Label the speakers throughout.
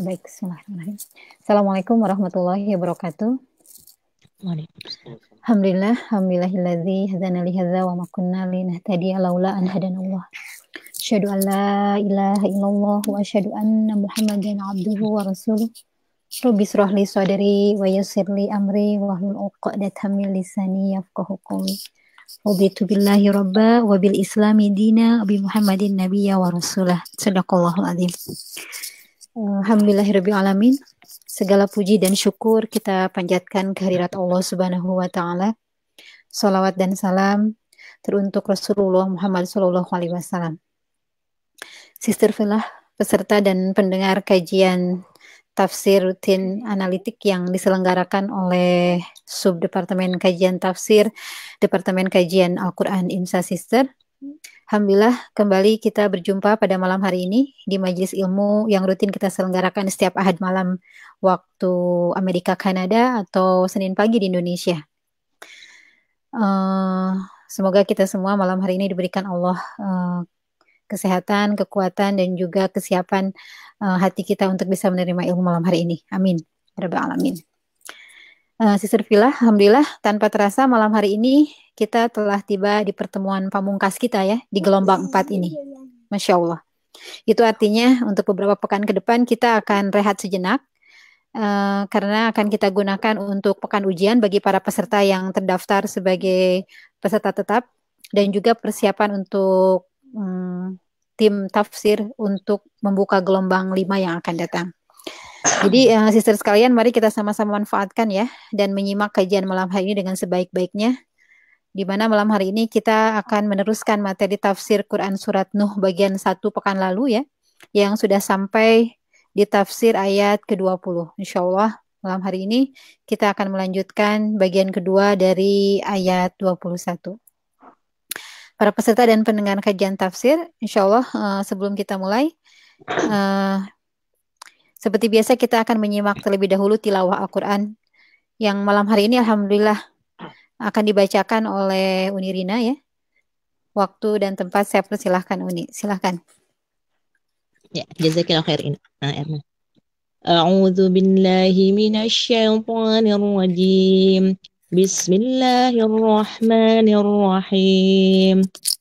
Speaker 1: Baik, bismillahirrahmanirrahim. Assalamualaikum warahmatullahi wabarakatuh. Alhamdulillah, alhamdulillahilladzi hadana li hadza wa ma kunna linahtadiya laula an hadanallah. Asyhadu an la ilaha illallah wa asyhadu anna Muhammadan abduhu wa rasuluh. Rabbi israh li sadri wa yassir li amri wa hlul 'uqdatam min lisani yafqahu qawli. Raditu billahi rabba wa bil islami dina bi Muhammadin nabiyya wa rasulah. Sadaqallahul azim. Alhamdulillahirabbil alamin. Segala puji dan syukur kita panjatkan kehadirat Allah Subhanahu wa taala. Salawat dan salam teruntuk Rasulullah Muhammad sallallahu alaihi wasallam. Sister Filah, peserta dan pendengar kajian tafsir rutin analitik yang diselenggarakan oleh Subdepartemen Kajian Tafsir Departemen Kajian Al-Qur'an IMSA Sister. Alhamdulillah kembali kita berjumpa pada malam hari ini di majelis ilmu yang rutin kita selenggarakan setiap ahad malam waktu Amerika Kanada atau Senin pagi di Indonesia. Uh, semoga kita semua malam hari ini diberikan Allah uh, kesehatan, kekuatan dan juga kesiapan uh, hati kita untuk bisa menerima ilmu malam hari ini. Amin. Rabbal alamin. Uh, Sister Villa, Alhamdulillah tanpa terasa malam hari ini kita telah tiba di pertemuan pamungkas kita ya di gelombang 4 ini. Masya Allah. Itu artinya untuk beberapa pekan ke depan kita akan rehat sejenak uh, karena akan kita gunakan untuk pekan ujian bagi para peserta yang terdaftar sebagai peserta tetap dan juga persiapan untuk um, tim tafsir untuk membuka gelombang 5 yang akan datang. Jadi uh, sister sekalian mari kita sama-sama manfaatkan ya dan menyimak kajian malam hari ini dengan sebaik-baiknya di mana malam hari ini kita akan meneruskan materi tafsir Quran Surat Nuh bagian 1 pekan lalu ya, yang sudah sampai di tafsir ayat ke-20. Insya Allah malam hari ini kita akan melanjutkan bagian kedua dari ayat 21. Para peserta dan pendengar kajian tafsir, insya Allah uh, sebelum kita mulai, uh, seperti biasa kita akan menyimak terlebih dahulu tilawah Al-Quran yang malam hari ini Alhamdulillah akan dibacakan oleh Unirina ya. Waktu dan tempat saya persilahkan Uni. Silahkan.
Speaker 2: Ya, jazakillah khair nah, Erna. Bismillahirrahmanirrahim. Qala Nuh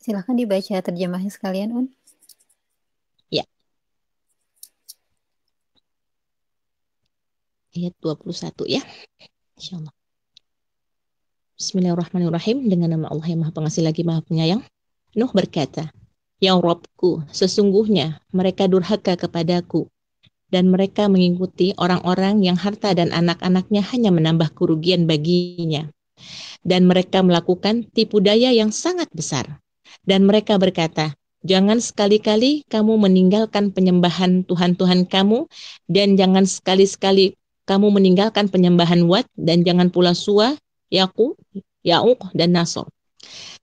Speaker 1: Silahkan dibaca terjemahnya sekalian, Un.
Speaker 2: Ya. Ayat 21 ya. Insyaallah. Bismillahirrahmanirrahim. Dengan nama Allah yang Maha Pengasih lagi Maha Penyayang. Nuh berkata, Ya Robku, sesungguhnya mereka durhaka kepadaku dan mereka mengikuti orang-orang yang harta dan anak-anaknya hanya menambah kerugian baginya. Dan mereka melakukan tipu daya yang sangat besar. Dan mereka berkata, Jangan sekali-kali kamu meninggalkan penyembahan Tuhan-Tuhan kamu dan jangan sekali-sekali kamu meninggalkan penyembahan Wat dan jangan pula Suwa, Yaku, Ya'uq dan Nasr.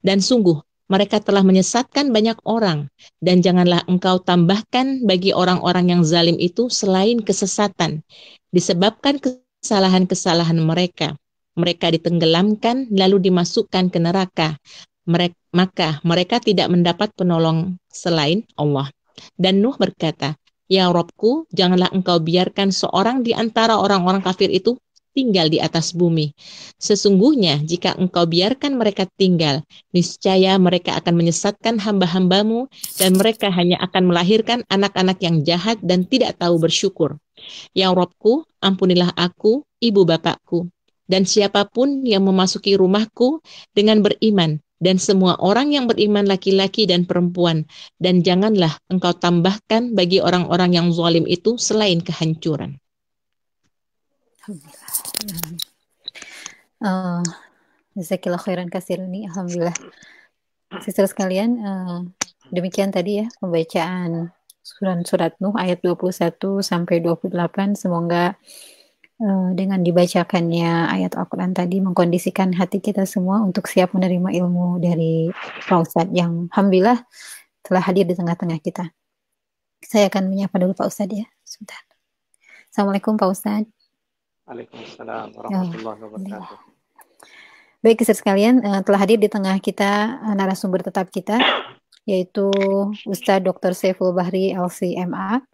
Speaker 2: Dan sungguh mereka telah menyesatkan banyak orang dan janganlah engkau tambahkan bagi orang-orang yang zalim itu selain kesesatan disebabkan kesalahan-kesalahan mereka mereka ditenggelamkan lalu dimasukkan ke neraka mereka, maka mereka tidak mendapat penolong selain Allah dan Nuh berkata Ya Robku, janganlah engkau biarkan seorang di antara orang-orang kafir itu tinggal di atas bumi. Sesungguhnya jika engkau biarkan mereka tinggal, niscaya mereka akan menyesatkan hamba-hambamu dan mereka hanya akan melahirkan anak-anak yang jahat dan tidak tahu bersyukur. Ya Robku, ampunilah aku, ibu bapakku, dan siapa pun yang memasuki rumahku dengan beriman, dan semua orang yang beriman laki-laki dan perempuan, dan janganlah engkau tambahkan bagi orang-orang yang zalim itu selain kehancuran.
Speaker 1: Uh, Jazakallah khairan kasir ini Alhamdulillah. Sister sekalian uh, Demikian tadi ya Pembacaan surat-surat Nuh ayat 21 sampai 28 Semoga uh, dengan dibacakannya ayat Al-Quran tadi Mengkondisikan hati kita semua Untuk siap menerima ilmu dari Pak Ustadz Yang Alhamdulillah telah hadir di tengah-tengah kita Saya akan menyapa dulu Pak Ustadz ya Sebentar Assalamualaikum Pak Ustadz
Speaker 3: Waalaikumsalam warahmatullahi wabarakatuh.
Speaker 1: Baik, kisah sekalian, uh, telah hadir di tengah kita uh, narasumber tetap kita, yaitu Ustadz Dr. Saiful Bahri LCMA.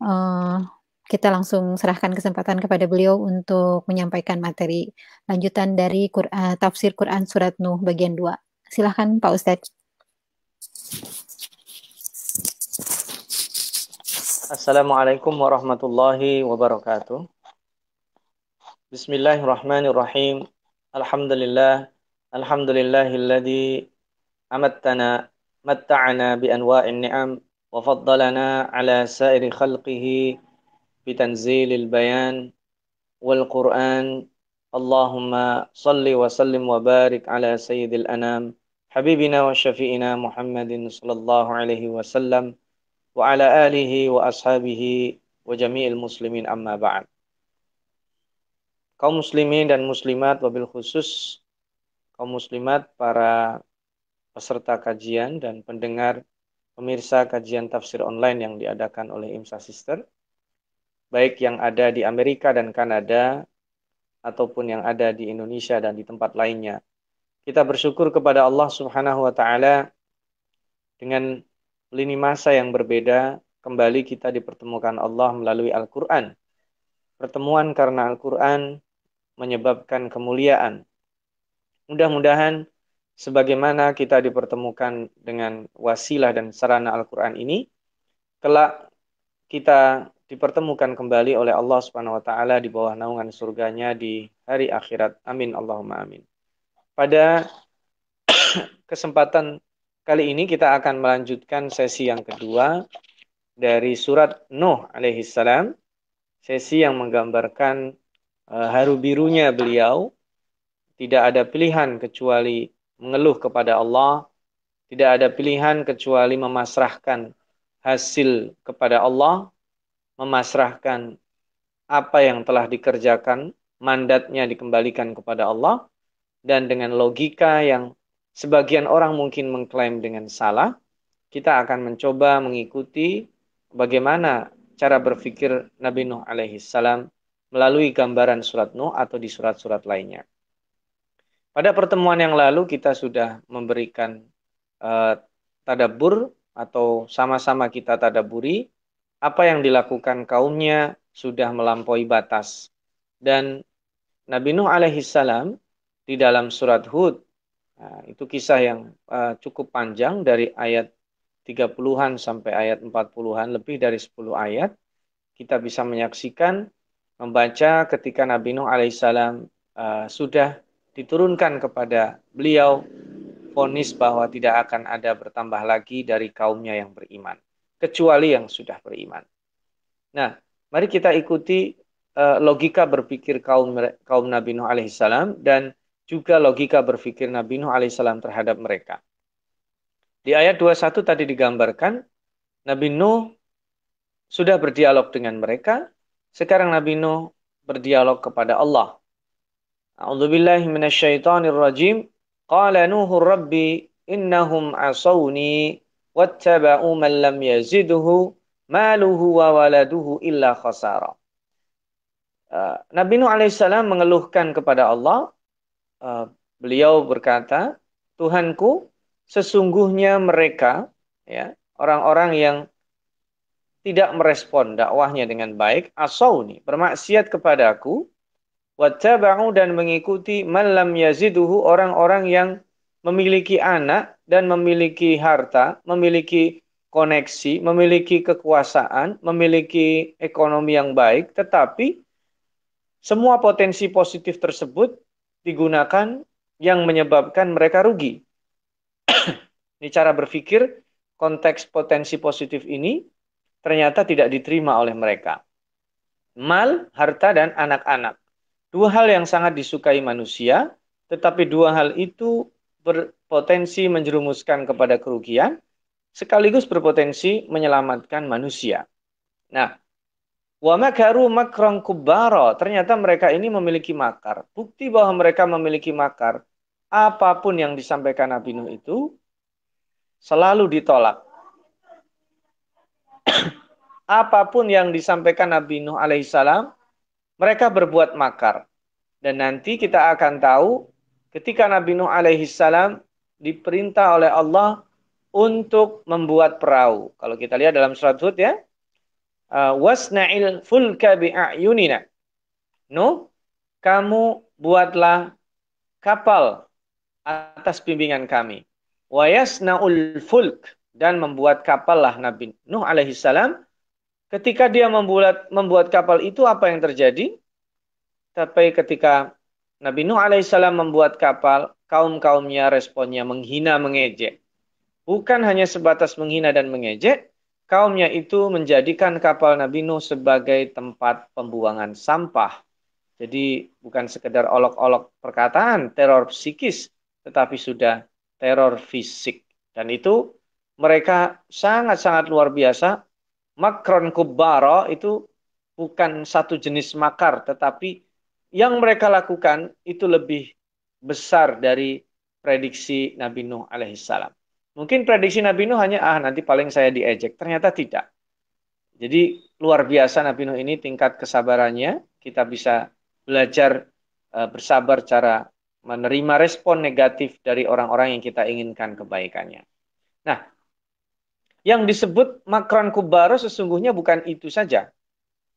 Speaker 1: Uh, eh, kita langsung serahkan kesempatan kepada beliau untuk menyampaikan materi lanjutan dari Quran, eh, tafsir Quran surat Nuh bagian 2. Silahkan Pak Ustadz.
Speaker 3: Assalamualaikum warahmatullahi wabarakatuh. Bismillahirrahmanirrahim. Alhamdulillah. Alhamdulillahilladzi amattana matta'ana bi anwa'in ni'am wa faddalana ala sa'iri khalqihi بتنزيل البيان والقرآن اللهم صل وسلم وبارك على سيد الأنام حبيبنا وشفيئنا محمد صلى الله عليه وسلم وعلى آله وأصحابه وجميع المسلمين أما بعد kaum muslimin dan muslimat wabil khusus kaum muslimat para peserta kajian dan pendengar pemirsa kajian tafsir online yang diadakan oleh IMSA Sister baik yang ada di Amerika dan Kanada ataupun yang ada di Indonesia dan di tempat lainnya. Kita bersyukur kepada Allah Subhanahu wa taala dengan lini masa yang berbeda kembali kita dipertemukan Allah melalui Al-Qur'an. Pertemuan karena Al-Qur'an menyebabkan kemuliaan. Mudah-mudahan sebagaimana kita dipertemukan dengan wasilah dan sarana Al-Quran ini, kelak kita dipertemukan kembali oleh Allah Subhanahu wa taala di bawah naungan surganya di hari akhirat. Amin. Allahumma amin. Pada kesempatan kali ini kita akan melanjutkan sesi yang kedua dari surat Nuh alaihissalam, sesi yang menggambarkan Eh, haru birunya beliau. Tidak ada pilihan kecuali mengeluh kepada Allah, tidak ada pilihan kecuali memasrahkan hasil kepada Allah, memasrahkan apa yang telah dikerjakan, mandatnya dikembalikan kepada Allah, dan dengan logika yang sebagian orang mungkin mengklaim dengan salah, kita akan mencoba mengikuti bagaimana cara berpikir Nabi Nuh alaihi salam melalui gambaran surat Nuh atau di surat-surat lainnya. Pada pertemuan yang lalu kita sudah memberikan uh, tadabur atau sama-sama kita tadaburi apa yang dilakukan kaumnya sudah melampaui batas. Dan Nabi Nuh alaihissalam di dalam surat Hud, nah, itu kisah yang uh, cukup panjang dari ayat 30-an sampai ayat 40-an, lebih dari 10 ayat. Kita bisa menyaksikan membaca ketika Nabi Nuh alaihissalam uh, sudah diturunkan kepada beliau fonis bahwa tidak akan ada bertambah lagi dari kaumnya yang beriman kecuali yang sudah beriman. Nah, mari kita ikuti uh, logika berpikir kaum kaum Nabi Nuh alaihissalam dan juga logika berpikir Nabi Nuh alaihissalam terhadap mereka. Di ayat 21 tadi digambarkan Nabi Nuh sudah berdialog dengan mereka sekarang Nabi Nuh berdialog kepada Allah. A'udzubillahi minasyaitonirrajim. Qala Nuhu Rabbi innahum asawni wattaba'u man lam yazidhu maluhu wa waladuhu illa Nabi Nuh alaihissalam mengeluhkan kepada Allah. Beliau berkata, Tuhanku, sesungguhnya mereka, ya orang-orang yang tidak merespon dakwahnya dengan baik, asawni, bermaksiat kepadaku, wattaba'u dan mengikuti malam yaziduhu orang-orang yang memiliki anak dan memiliki harta, memiliki koneksi, memiliki kekuasaan, memiliki ekonomi yang baik, tetapi semua potensi positif tersebut digunakan yang menyebabkan mereka rugi. Ini cara berpikir konteks potensi positif ini ternyata tidak diterima oleh mereka. Mal, harta, dan anak-anak. Dua hal yang sangat disukai manusia, tetapi dua hal itu berpotensi menjerumuskan kepada kerugian, sekaligus berpotensi menyelamatkan manusia. Nah, wa makaru makron kubaro, ternyata mereka ini memiliki makar. Bukti bahwa mereka memiliki makar, apa pun yang disampaikan Nabi Nuh itu selalu ditolak apa pun yang disampaikan Nabi Nuh alaihissalam, mereka berbuat makar. Dan nanti kita akan tahu ketika Nabi Nuh alaihissalam diperintah oleh Allah untuk membuat perahu. Kalau kita lihat dalam surat Hud ya, uh, wasna'il fulka bi'ayunina. Nuh, kamu buatlah kapal atas bimbingan kami. Wa yasna'ul fulk dan membuat kapal lah Nabi Nuh alaihissalam Ketika dia membuat membuat kapal itu apa yang terjadi? Tapi ketika Nabi Nuh alaihissalam membuat kapal, kaum-kaumnya responnya menghina, mengejek. Bukan hanya sebatas menghina dan mengejek, kaumnya itu menjadikan kapal Nabi Nuh sebagai tempat pembuangan sampah. Jadi bukan sekedar olok-olok perkataan, teror psikis, tetapi sudah teror fisik. Dan itu mereka sangat-sangat luar biasa makron kubara itu bukan satu jenis makar, tetapi yang mereka lakukan itu lebih besar dari prediksi Nabi Nuh alaihissalam. Mungkin prediksi Nabi Nuh hanya ah nanti paling saya diejek, ternyata tidak. Jadi luar biasa Nabi Nuh ini tingkat kesabarannya, kita bisa belajar uh, bersabar cara menerima respon negatif dari orang-orang yang kita inginkan kebaikannya. Nah, yang disebut makron kubaro sesungguhnya bukan itu saja.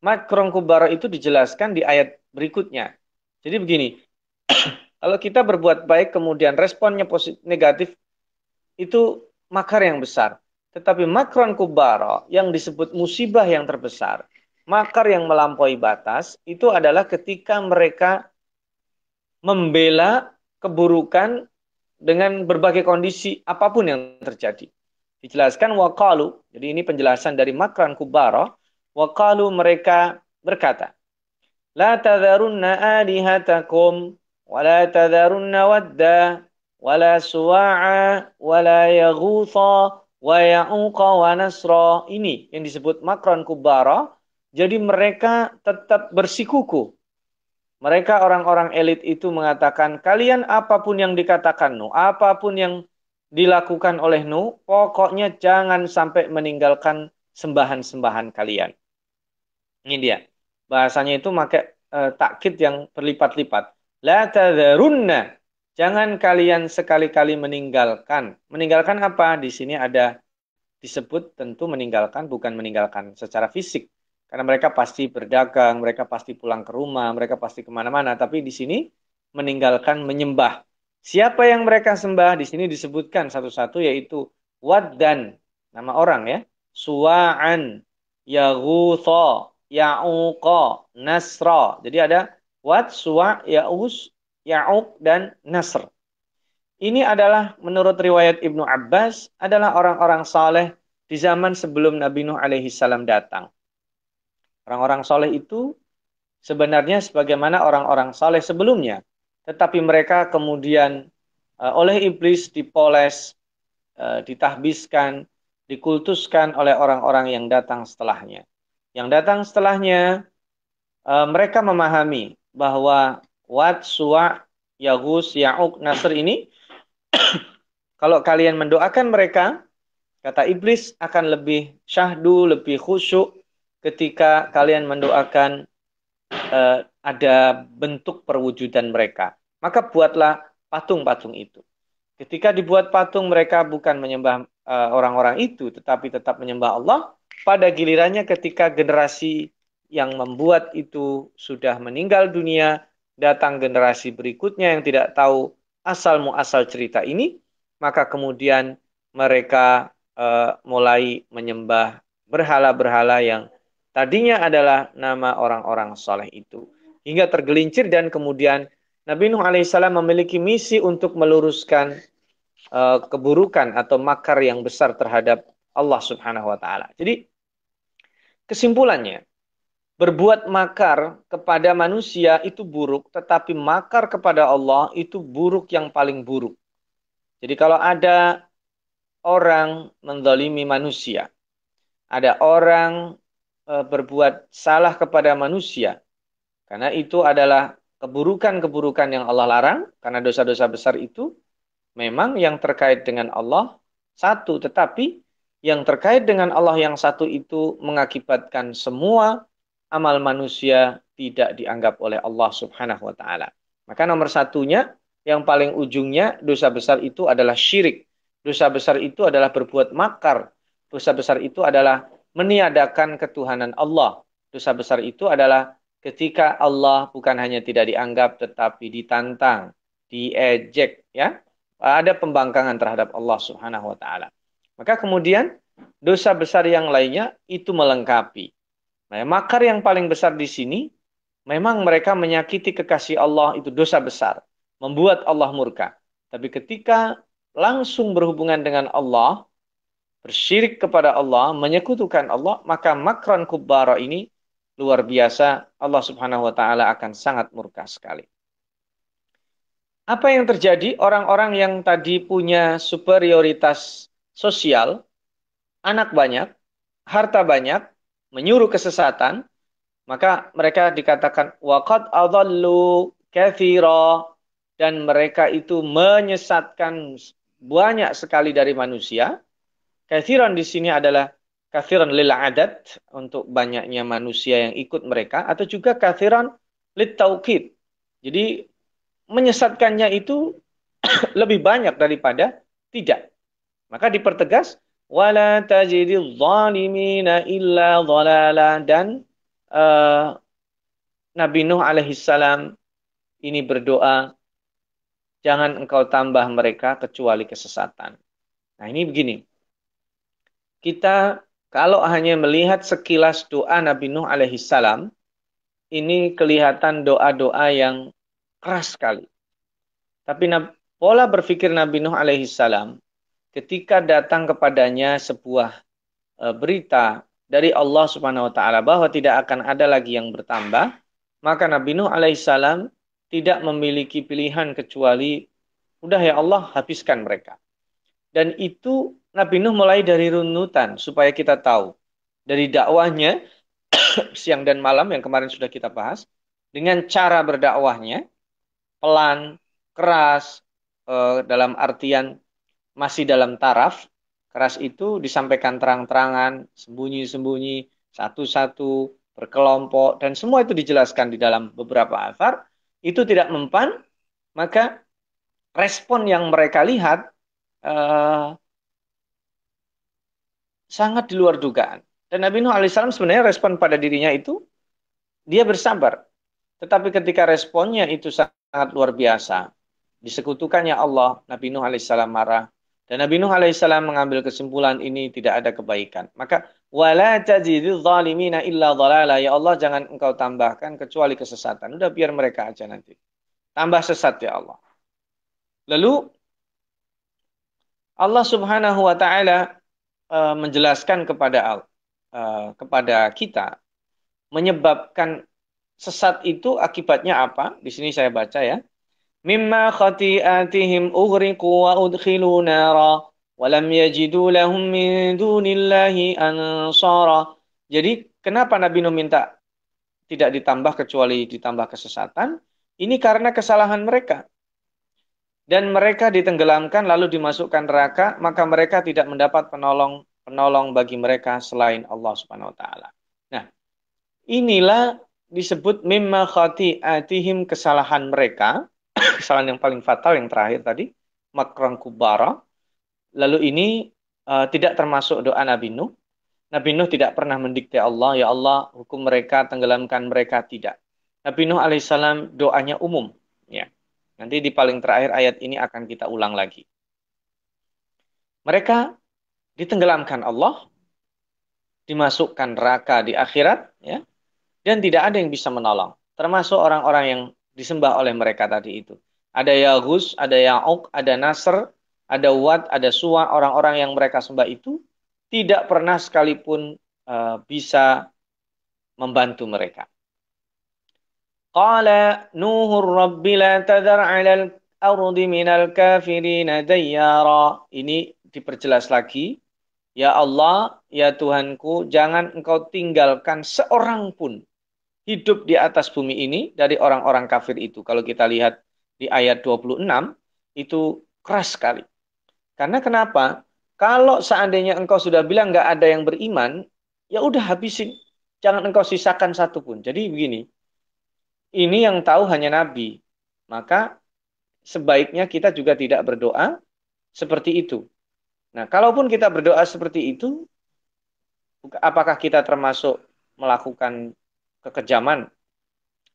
Speaker 3: Makron kubaro itu dijelaskan di ayat berikutnya. Jadi begini, kalau kita berbuat baik kemudian responnya positif negatif itu makar yang besar. Tetapi makron kubaro yang disebut musibah yang terbesar, makar yang melampaui batas itu adalah ketika mereka membela keburukan dengan berbagai kondisi apa pun yang terjadi. Dijelaskan waqalu. Jadi ini penjelasan dari Makran Kubara. Waqalu mereka berkata. La tadharunna alihatakum wa la tadharunna wadda wa la suwa'a wa la yaghutha wa ya'uqa wa nasra. Ini yang disebut Makran Kubara. Jadi mereka tetap bersikuku. Mereka orang-orang elit itu mengatakan, kalian apa pun yang dikatakan, no, apa pun yang dilakukan oleh Nuh, pokoknya jangan sampai meninggalkan sembahan-sembahan kalian. Ini dia. Bahasanya itu pakai e, takkid yang berlipat-lipat. La tadharunna. Jangan kalian sekali-kali meninggalkan. Meninggalkan apa? Di sini ada disebut tentu meninggalkan bukan meninggalkan secara fisik. Karena mereka pasti berdagang, mereka pasti pulang ke rumah, mereka pasti ke mana-mana. Tapi di sini meninggalkan menyembah Siapa yang mereka sembah di sini disebutkan satu-satu yaitu Waddan, nama orang ya. Suwa'an, Yaghutha, Ya'uqa, Nasra. Jadi ada Wad, Suwa', Ya'us, Ya'uq, dan Nasr. Ini adalah menurut riwayat Ibnu Abbas adalah orang-orang saleh di zaman sebelum Nabi Nuh alaihi salam datang. Orang-orang saleh itu sebenarnya sebagaimana orang-orang saleh sebelumnya tetapi mereka kemudian uh, oleh iblis dipoles, uh, ditahbiskan, dikultuskan oleh orang-orang yang datang setelahnya. Yang datang setelahnya uh, mereka memahami bahwa Wat, Suwa, Yagus, Ya'uk, Nasr ini kalau kalian mendoakan mereka, kata iblis akan lebih syahdu, lebih khusyuk ketika kalian mendoakan uh, ada bentuk perwujudan mereka. Maka buatlah patung-patung itu. Ketika dibuat patung mereka bukan menyembah eh, orang-orang uh, itu tetapi tetap menyembah Allah. Pada gilirannya ketika generasi yang membuat itu sudah meninggal dunia, datang generasi berikutnya yang tidak tahu asal muasal cerita ini, maka kemudian mereka uh, mulai menyembah berhala-berhala yang tadinya adalah nama orang-orang soleh itu. Hingga tergelincir dan kemudian Nabi Nuh alaihissalam memiliki misi untuk meluruskan uh, keburukan atau makar yang besar terhadap Allah Subhanahu wa taala. Jadi kesimpulannya berbuat makar kepada manusia itu buruk, tetapi makar kepada Allah itu buruk yang paling buruk. Jadi kalau ada orang mendolimi manusia, ada orang e, berbuat salah kepada manusia, karena itu adalah keburukan-keburukan yang Allah larang karena dosa-dosa besar itu memang yang terkait dengan Allah satu tetapi yang terkait dengan Allah yang satu itu mengakibatkan semua amal manusia tidak dianggap oleh Allah Subhanahu wa taala. Maka nomor satunya yang paling ujungnya dosa besar itu adalah syirik. Dosa besar itu adalah berbuat makar. Dosa besar itu adalah meniadakan ketuhanan Allah. Dosa besar itu adalah ketika Allah bukan hanya tidak dianggap tetapi ditantang, diejek ya. Ada pembangkangan terhadap Allah Subhanahu wa taala. Maka kemudian dosa besar yang lainnya itu melengkapi. Nah, makar yang paling besar di sini memang mereka menyakiti kekasih Allah itu dosa besar, membuat Allah murka. Tapi ketika langsung berhubungan dengan Allah, bersyirik kepada Allah, menyekutukan Allah, maka makran kubbara ini luar biasa, Allah Subhanahu wa taala akan sangat murka sekali. Apa yang terjadi? Orang-orang yang tadi punya superioritas sosial, anak banyak, harta banyak, menyuruh kesesatan, maka mereka dikatakan waqad adallu kathira dan mereka itu menyesatkan banyak sekali dari manusia. Kathiran di sini adalah kathiran lil adat untuk banyaknya manusia yang ikut mereka atau juga kathiran lit taukid. Jadi menyesatkannya itu lebih banyak daripada tidak. Maka dipertegas wala tajidil zalimina illa dhalala dan uh, Nabi Nuh alaihissalam ini berdoa jangan engkau tambah mereka kecuali kesesatan. Nah, ini begini. Kita kalau hanya melihat sekilas doa Nabi Nuh alaihissalam, ini kelihatan doa-doa yang keras sekali. Tapi pola berpikir Nabi Nuh alaihissalam, ketika datang kepadanya sebuah e, berita dari Allah Subhanahu wa taala bahwa tidak akan ada lagi yang bertambah, maka Nabi Nuh alaihissalam tidak memiliki pilihan kecuali udah ya Allah habiskan mereka. Dan itu Nabi Nuh mulai dari runutan supaya kita tahu dari dakwahnya siang dan malam yang kemarin sudah kita bahas dengan cara berdakwahnya pelan, keras eh, dalam artian masih dalam taraf keras itu disampaikan terang-terangan, sembunyi-sembunyi, satu-satu, berkelompok dan semua itu dijelaskan di dalam beberapa asar itu tidak mempan maka respon yang mereka lihat eh, sangat di luar dugaan. Dan Nabi Nuh alaihissalam sebenarnya respon pada dirinya itu dia bersabar. Tetapi ketika responnya itu sangat luar biasa, disekutukannya Allah, Nabi Nuh alaihissalam marah. Dan Nabi Nuh alaihissalam mengambil kesimpulan ini tidak ada kebaikan. Maka wala tajidil zalimina illa dhalala. Ya Allah jangan engkau tambahkan kecuali kesesatan. Udah biar mereka aja nanti. Tambah sesat ya Allah. Lalu Allah Subhanahu wa taala uh, menjelaskan kepada uh, kepada kita menyebabkan sesat itu akibatnya apa? Di sini saya baca ya. Mimma khati'atihim ughriqu wa udkhilu nara lam yajidu lahum min dunillahi ansara. Jadi kenapa Nabi Nuh minta tidak ditambah kecuali ditambah kesesatan. Ini karena kesalahan mereka. Dan mereka ditenggelamkan lalu dimasukkan neraka, maka mereka tidak mendapat penolong penolong bagi mereka selain Allah Subhanahu wa taala. Nah, inilah disebut mimma khati'atihim kesalahan mereka, kesalahan yang paling fatal yang terakhir tadi, makran kubara. Lalu ini uh, tidak termasuk doa Nabi Nuh. Nabi Nuh tidak pernah mendikte Allah, ya Allah hukum mereka, tenggelamkan mereka, tidak. Nabi Nuh alaihissalam doanya umum. ya. Nanti di paling terakhir ayat ini akan kita ulang lagi. Mereka ditenggelamkan Allah, dimasukkan neraka di akhirat, ya, dan tidak ada yang bisa menolong. Termasuk orang-orang yang disembah oleh mereka tadi itu. Ada Yagus, ada Ya'uk, ada Nasr, ada Wat, ada Suwa, orang-orang yang mereka sembah itu tidak pernah sekalipun uh, bisa membantu mereka. Qala Nuhur Rabbi la tadhar 'ala al-ardi minal kafirina dayyara. Ini diperjelas lagi. Ya Allah, ya Tuhanku, jangan engkau tinggalkan seorang pun hidup di atas bumi ini dari orang-orang kafir itu. Kalau kita lihat di ayat 26 itu keras sekali. Karena kenapa? Kalau seandainya engkau sudah bilang nggak ada yang beriman, ya udah habisin. Jangan engkau sisakan satu pun. Jadi begini, ini yang tahu hanya Nabi. Maka sebaiknya kita juga tidak berdoa seperti itu. Nah, kalaupun kita berdoa seperti itu, apakah kita termasuk melakukan kekejaman?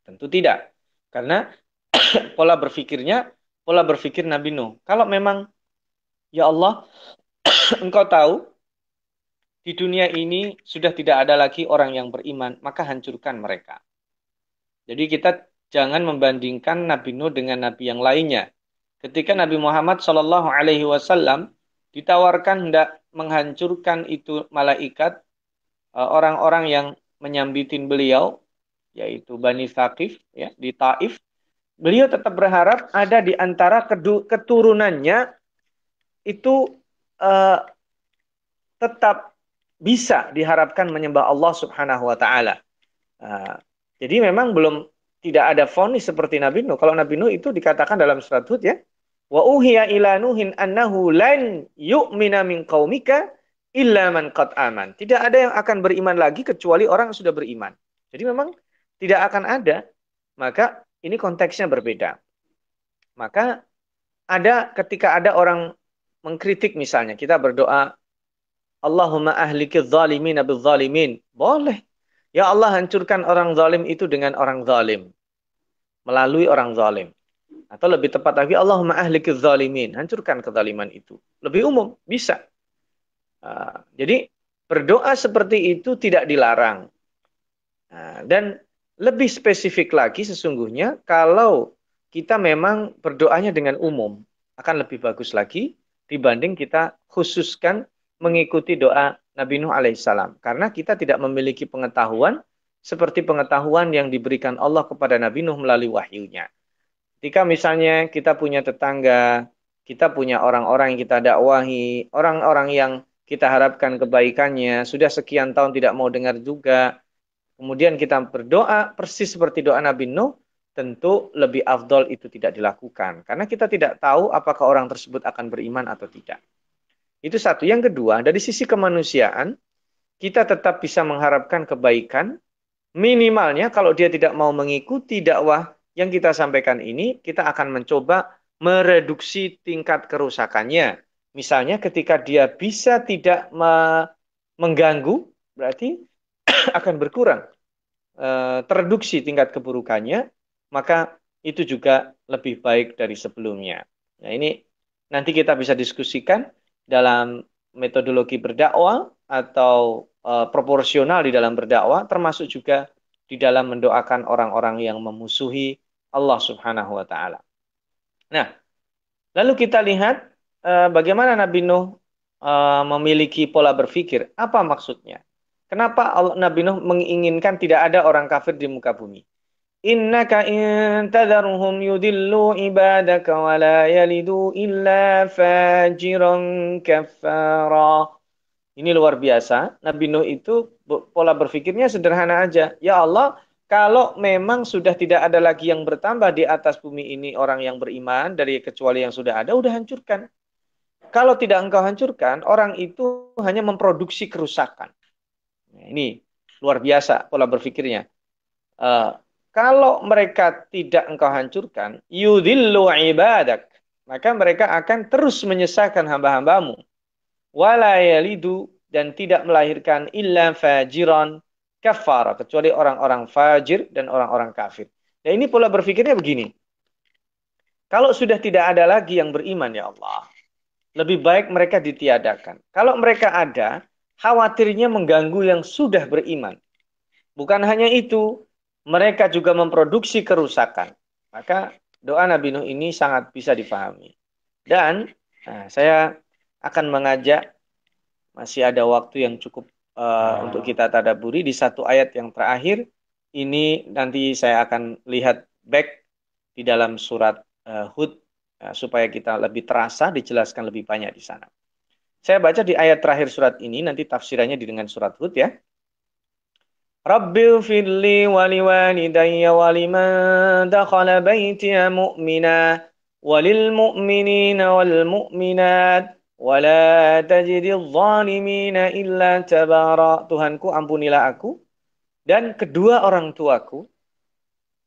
Speaker 3: Tentu tidak. Karena pola berpikirnya pola berpikir Nabi Nuh. Kalau memang ya Allah, engkau tahu di dunia ini sudah tidak ada lagi orang yang beriman, maka hancurkan mereka. Jadi kita jangan membandingkan Nabi Nuh dengan Nabi yang lainnya. Ketika Nabi Muhammad Shallallahu Alaihi Wasallam ditawarkan hendak menghancurkan itu malaikat, eh, orang-orang yang menyambitin beliau, yaitu Bani Thaqif ya, di Taif, beliau tetap berharap ada di antara keturunannya itu uh, tetap bisa diharapkan menyembah Allah Subhanahu wa taala. Uh, jadi memang belum tidak ada fonis seperti Nabi Nuh. Kalau Nabi Nuh itu dikatakan dalam surat Hud ya, wa uhiya ila nuhin annahu lan yu'mina min qaumika illa man qad aman. Tidak ada yang akan beriman lagi kecuali orang yang sudah beriman. Jadi memang tidak akan ada. Maka ini konteksnya berbeda. Maka ada ketika ada orang mengkritik misalnya, kita berdoa, Allahumma ahliki zalimin bil zalimin. Boleh. Ya Allah hancurkan orang zalim itu dengan orang zalim. Melalui orang zalim. Atau lebih tepat lagi, Allahumma ahliki zalimin. Hancurkan kezaliman itu. Lebih umum, bisa. Uh, jadi berdoa seperti itu tidak dilarang. Uh, dan lebih spesifik lagi sesungguhnya kalau kita memang berdoanya dengan umum akan lebih bagus lagi dibanding kita khususkan mengikuti doa Nabi Nuh alaihissalam karena kita tidak memiliki pengetahuan seperti pengetahuan yang diberikan Allah kepada Nabi Nuh melalui wahyunya. Ketika misalnya kita punya tetangga, kita punya orang-orang yang kita dakwahi, orang-orang yang kita harapkan kebaikannya, sudah sekian tahun tidak mau dengar juga, kemudian kita berdoa persis seperti doa Nabi Nuh, tentu lebih afdol itu tidak dilakukan. Karena kita tidak tahu apakah orang tersebut akan beriman atau tidak. Itu satu. Yang kedua, dari sisi kemanusiaan, kita tetap bisa mengharapkan kebaikan. Minimalnya kalau dia tidak mau mengikuti dakwah yang kita sampaikan ini, kita akan mencoba mereduksi tingkat kerusakannya. Misalnya ketika dia bisa tidak mengganggu, berarti akan berkurang uh, tereduksi tingkat keburukannya, maka itu juga lebih baik dari sebelumnya. Nah, ini nanti kita bisa diskusikan dalam metodologi berdakwah atau uh, proporsional di dalam berdakwah, termasuk juga di dalam mendoakan orang-orang yang memusuhi Allah Subhanahu wa taala. Nah, lalu kita lihat uh, bagaimana Nabi Nuh uh, memiliki pola berpikir. Apa maksudnya? Kenapa Allah, Nabi Nuh menginginkan tidak ada orang kafir di muka bumi? Innaka in tadharhum yudillu ibadaka wa la yalidu illa fajiran kafara. Ini luar biasa. Nabi Nuh itu pola berpikirnya sederhana aja. Ya Allah, kalau memang sudah tidak ada lagi yang bertambah di atas bumi ini orang yang beriman dari kecuali yang sudah ada, udah hancurkan. Kalau tidak engkau hancurkan, orang itu hanya memproduksi kerusakan. Nah, ini luar biasa pola berpikirnya. Uh, kalau mereka tidak engkau hancurkan, yudhillu ibadak, maka mereka akan terus menyesatkan hamba-hambamu. Wala yalidu dan tidak melahirkan illa fajiran kafara kecuali orang-orang fajir dan orang-orang kafir. Ya ini pola berpikirnya begini. Kalau sudah tidak ada lagi yang beriman ya Allah, lebih baik mereka ditiadakan. Kalau mereka ada, khawatirnya mengganggu yang sudah beriman. Bukan hanya itu, mereka juga memproduksi kerusakan. Maka doa Nabi Nuh ini sangat bisa dipahami. Dan nah, saya akan mengajak masih ada waktu yang cukup uh, untuk kita tadaburi di satu ayat yang terakhir ini nanti saya akan lihat back di dalam surat uh, Hud supaya kita lebih terasa dijelaskan lebih banyak di sana. Saya baca di ayat terakhir surat ini nanti tafsirannya di dengan surat Hud ya. Rabbil firli wali walidayya waliman dakhala baitiya mu'mina walil mu'minina wal mu'minat Wala tajidil zalimina illa tabara. Tuhanku ampunilah aku dan kedua orang tuaku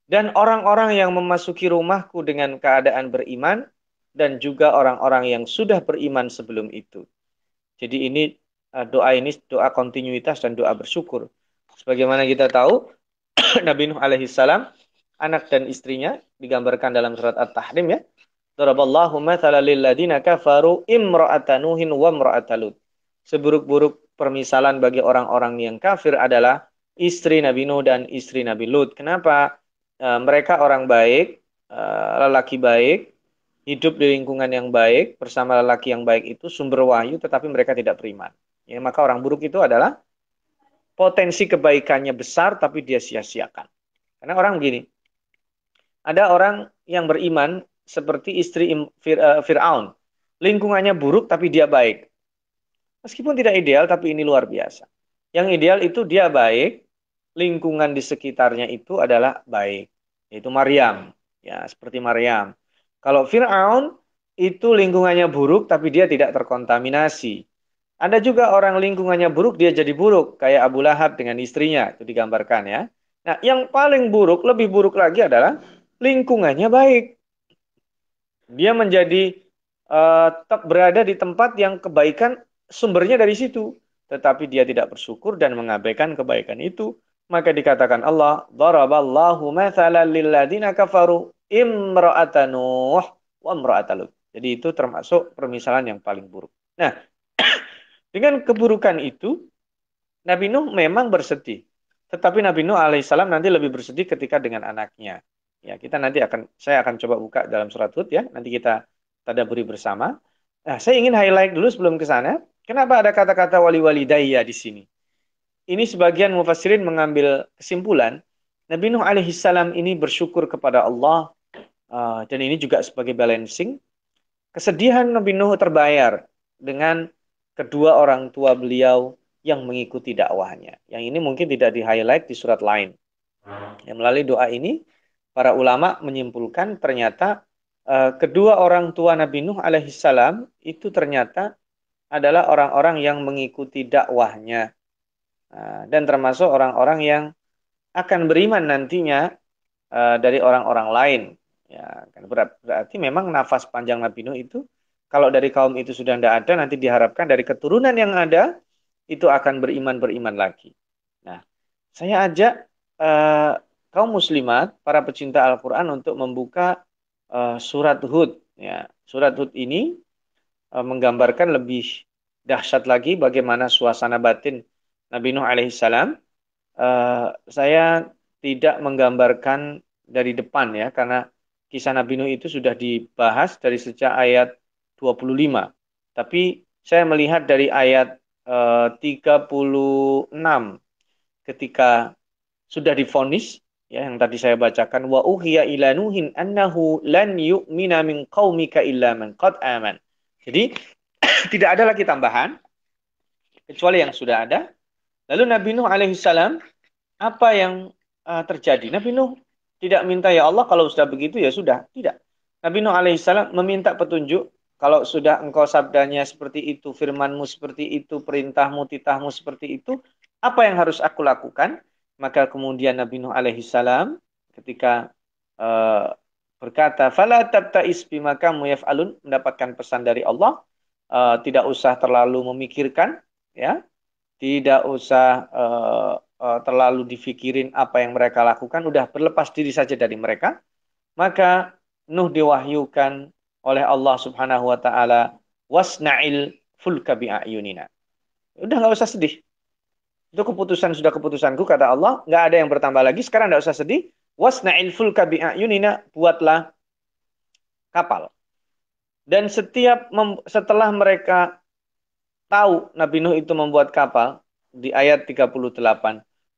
Speaker 3: dan orang-orang yang memasuki rumahku dengan keadaan beriman dan juga orang-orang yang sudah beriman sebelum itu. Jadi ini uh, doa ini doa kontinuitas dan doa bersyukur. Sebagaimana kita tahu Nabi Nuh alaihissalam anak dan istrinya digambarkan dalam surat At-Tahrim ya Daraballahu mathala lilladina kafaru imra'ata Nuhin wa imra'ata. Seburuk-buruk permisalan bagi orang-orang yang kafir adalah istri Nabi Nuh dan istri Nabi Lut. Kenapa? E, mereka orang baik, e, lelaki baik, hidup di lingkungan yang baik bersama lelaki yang baik itu sumber wahyu tetapi mereka tidak beriman. Ya, maka orang buruk itu adalah potensi kebaikannya besar tapi dia sia-siakan. Karena orang begini, ada orang yang beriman seperti istri eh, Fir'aun. Lingkungannya buruk tapi dia baik. Meskipun tidak ideal tapi ini luar biasa. Yang ideal itu dia baik, lingkungan di sekitarnya itu adalah baik. Yaitu Maryam. Ya, seperti Maryam. Kalau Fir'aun itu lingkungannya buruk tapi dia tidak terkontaminasi. Ada juga orang lingkungannya buruk dia jadi buruk kayak Abu Lahab dengan istrinya itu digambarkan ya. Nah, yang paling buruk, lebih buruk lagi adalah lingkungannya baik dia menjadi uh, berada di tempat yang kebaikan sumbernya dari situ tetapi dia tidak bersyukur dan mengabaikan kebaikan itu maka dikatakan Allah daraballahu mathalan lilladina kafaru imra'ata nuh wa imra'ata lut jadi itu termasuk permisalan yang paling buruk nah dengan keburukan itu Nabi Nuh memang bersedih tetapi Nabi Nuh alaihissalam nanti lebih bersedih ketika dengan anaknya Ya, kita nanti akan saya akan coba buka dalam surat Hud ya. Nanti kita tadaburi bersama. Nah, saya ingin highlight dulu sebelum ke sana. Kenapa ada kata-kata wali-wali daya di sini? Ini sebagian mufassirin mengambil kesimpulan Nabi Nuh alaihissalam ini bersyukur kepada Allah uh, dan ini juga sebagai balancing. Kesedihan Nabi Nuh terbayar dengan kedua orang tua beliau yang mengikuti dakwahnya. Yang ini mungkin tidak di-highlight di surat lain. Yang melalui doa ini para ulama menyimpulkan ternyata uh, kedua orang tua Nabi Nuh alaihissalam itu ternyata adalah orang-orang yang mengikuti dakwahnya dan termasuk orang-orang yang akan beriman nantinya uh, dari orang-orang lain. Ya, kan berarti memang nafas panjang Nabi Nuh itu kalau dari kaum itu sudah tidak ada nanti diharapkan dari keturunan yang ada itu akan beriman beriman lagi. Nah, saya ajak uh, kaum muslimat, para pecinta Al-Quran untuk membuka uh, surat Hud. Ya, surat Hud ini uh, menggambarkan lebih dahsyat lagi bagaimana suasana batin Nabi Nuh alaihissalam. Uh, saya tidak menggambarkan dari depan ya, karena kisah Nabi Nuh itu sudah dibahas dari sejak ayat 25. Tapi saya melihat dari ayat uh, 36 ketika sudah difonis ya yang tadi saya bacakan wa uhiya ila nuhin annahu lan yu'mina min qaumika illa man qad aman. Jadi tidak ada lagi tambahan kecuali yang sudah ada. Lalu Nabi Nuh alaihissalam apa yang uh, terjadi. Nabi Nuh tidak minta ya Allah kalau sudah begitu ya sudah, tidak. Nabi Nuh alaihissalam meminta petunjuk kalau sudah engkau sabdanya seperti itu, firmanmu seperti itu, perintahmu, titahmu seperti itu, apa yang harus aku lakukan? Maka kemudian Nabi Nuh alaihissalam ketika uh, berkata, "Fala tabta'is bima kamu yaf'alun," mendapatkan pesan dari Allah, uh, tidak usah terlalu memikirkan, ya, tidak usah uh, uh, terlalu difikirin apa yang mereka lakukan, udah berlepas diri saja dari mereka. Maka Nuh diwahyukan oleh Allah Subhanahu wa taala wasna'il fulka bi'ayunina. Udah nggak usah sedih. Itu keputusan sudah keputusanku kata Allah, nggak ada yang bertambah lagi. Sekarang nggak usah sedih. Wasna'il fulka bi'ayunina, buatlah kapal. Dan setiap setelah mereka tahu Nabi Nuh itu membuat kapal di ayat 38,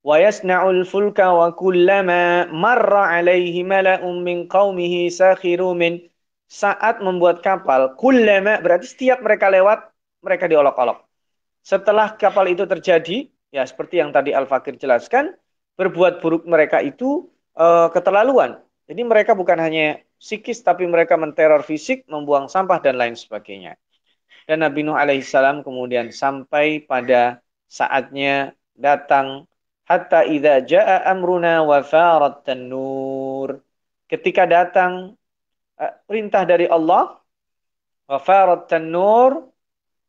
Speaker 3: wa yasna'ul fulka wa kullama marra alaihi mala'un min qaumihi sakhiru min saat membuat kapal, kullama berarti setiap mereka lewat, mereka diolok-olok. Setelah kapal itu terjadi, ya seperti yang tadi Al-Fakir jelaskan, berbuat buruk mereka itu uh, keterlaluan. Jadi mereka bukan hanya psikis, tapi mereka menteror fisik, membuang sampah, dan lain sebagainya. Dan Nabi Nuh alaihissalam kemudian sampai pada saatnya datang hatta idza jaa amruna wa farat. Ketika datang Eh, perintah dari Allah wafarat tanur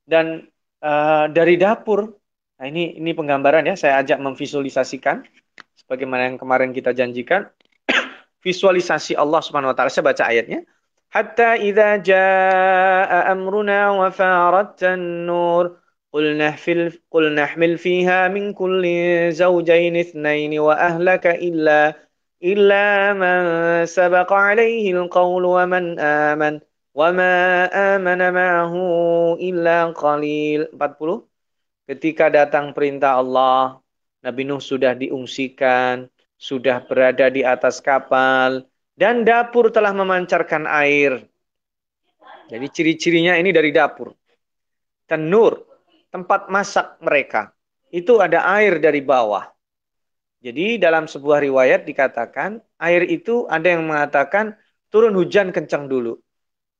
Speaker 3: dan uh, dari dapur. Nah, ini ini penggambaran ya, saya ajak memvisualisasikan sebagaimana yang kemarin kita janjikan. Visualisasi Allah Subhanahu wa taala. Saya baca ayatnya. Hatta idza jaa amruna wa farat tanur قل نحمل قل نحمل فيها من كل زوجين اثنين وأهلك إلا إلا من سبق عليه القول ومن آمن وما آمن معه إلا قليل 40 Ketika datang perintah Allah, Nabi Nuh sudah diungsikan, sudah berada di atas kapal, dan dapur telah memancarkan air. Jadi ciri-cirinya ini dari dapur. Tenur, tempat masak mereka. Itu ada air dari bawah. Jadi dalam sebuah riwayat dikatakan air itu ada yang mengatakan turun hujan kencang dulu.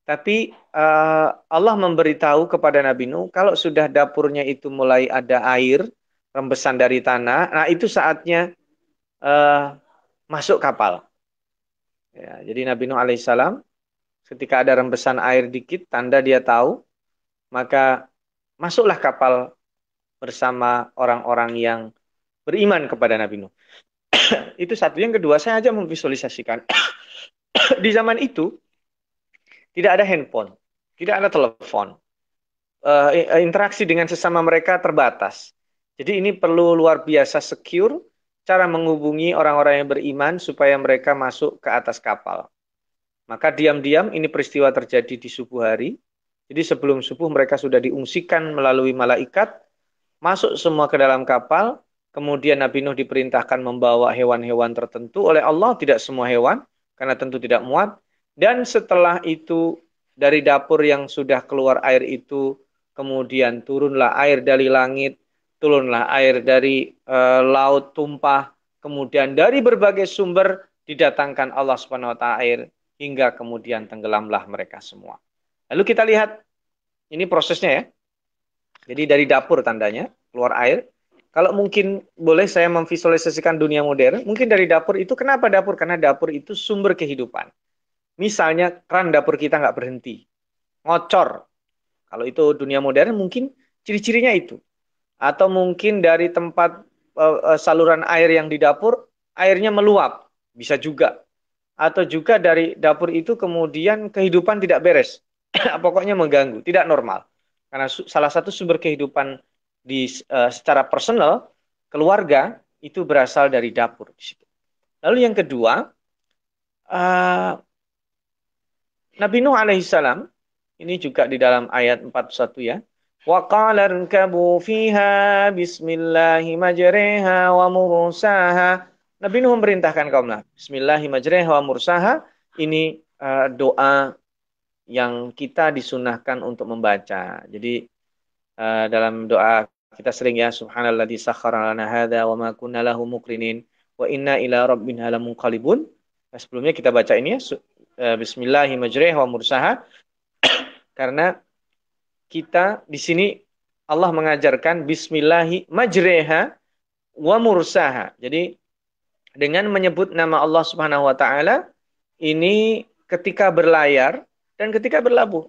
Speaker 3: Tapi uh, Allah memberitahu kepada Nabi Nuh kalau sudah dapurnya itu mulai ada air rembesan dari tanah, nah itu saatnya uh, masuk kapal. Ya, jadi Nabi Nuh alaihissalam ketika ada rembesan air dikit tanda dia tahu maka masuklah kapal bersama orang-orang yang beriman kepada Nabi Nuh. itu satu. Yang kedua, saya aja memvisualisasikan. di zaman itu, tidak ada handphone, tidak ada telepon. Uh, interaksi dengan sesama mereka terbatas. Jadi ini perlu luar biasa secure cara menghubungi orang-orang yang beriman supaya mereka masuk ke atas kapal. Maka diam-diam ini peristiwa terjadi di subuh hari. Jadi sebelum subuh mereka sudah diungsikan melalui malaikat, masuk semua ke dalam kapal, Kemudian Nabi Nuh diperintahkan membawa hewan-hewan tertentu oleh Allah, tidak semua hewan, karena tentu tidak muat. Dan setelah itu, dari dapur yang sudah keluar air itu, kemudian turunlah air dari langit, turunlah air dari e, laut tumpah, kemudian dari berbagai sumber didatangkan Allah Subhanahu wa taala air hingga kemudian tenggelamlah mereka semua. Lalu kita lihat ini prosesnya ya. Jadi dari dapur tandanya keluar air, kalau mungkin boleh saya memvisualisasikan dunia modern, mungkin dari dapur itu kenapa dapur? Karena dapur itu sumber kehidupan. Misalnya keran dapur kita nggak berhenti, ngocor. Kalau itu dunia modern mungkin ciri-cirinya itu. Atau mungkin dari tempat uh, saluran air yang di dapur, airnya meluap, bisa juga. Atau juga dari dapur itu kemudian kehidupan tidak beres, pokoknya mengganggu, tidak normal. Karena salah satu sumber kehidupan di uh, secara personal keluarga itu berasal dari dapur. Lalu yang kedua, uh, Nabi Nuh alaihissalam ini juga di dalam ayat 41 ya. Qala rkabu fiha bismillahi majriha wa mursaha. Nabi Nuh memerintahkan kaumnya, bismillahi majriha wa mursaha. Ini uh, doa yang kita disunahkan untuk membaca. Jadi dalam doa kita sering ya subhanalladzi sakhkhara lana hadza wa ma kunna lahu wa inna ila rabbina lamunqalibun. Nah, sebelumnya kita baca ini ya. Eh, Bismillahirrahmanirrahim wa mursaha. Karena kita di sini Allah mengajarkan bismillahi majreha wa mursaha. Jadi dengan menyebut nama Allah Subhanahu wa taala ini ketika berlayar dan ketika berlabuh.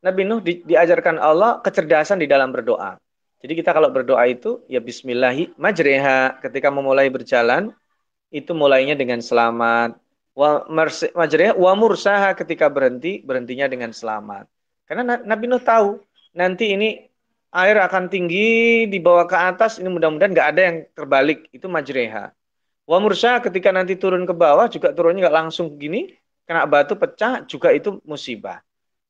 Speaker 3: Nabi Nuh di, diajarkan Allah kecerdasan di dalam berdoa. Jadi kita kalau berdoa itu ya bismillahi majreha ketika memulai berjalan itu mulainya dengan selamat. Wa majreha wa mursaha ketika berhenti berhentinya dengan selamat. Karena Nabi Nuh tahu nanti ini air akan tinggi dibawa ke atas ini mudah-mudahan nggak ada yang terbalik. Itu majreha. Wa mursa ketika nanti turun ke bawah juga turunnya nggak langsung gini kena batu pecah juga itu musibah.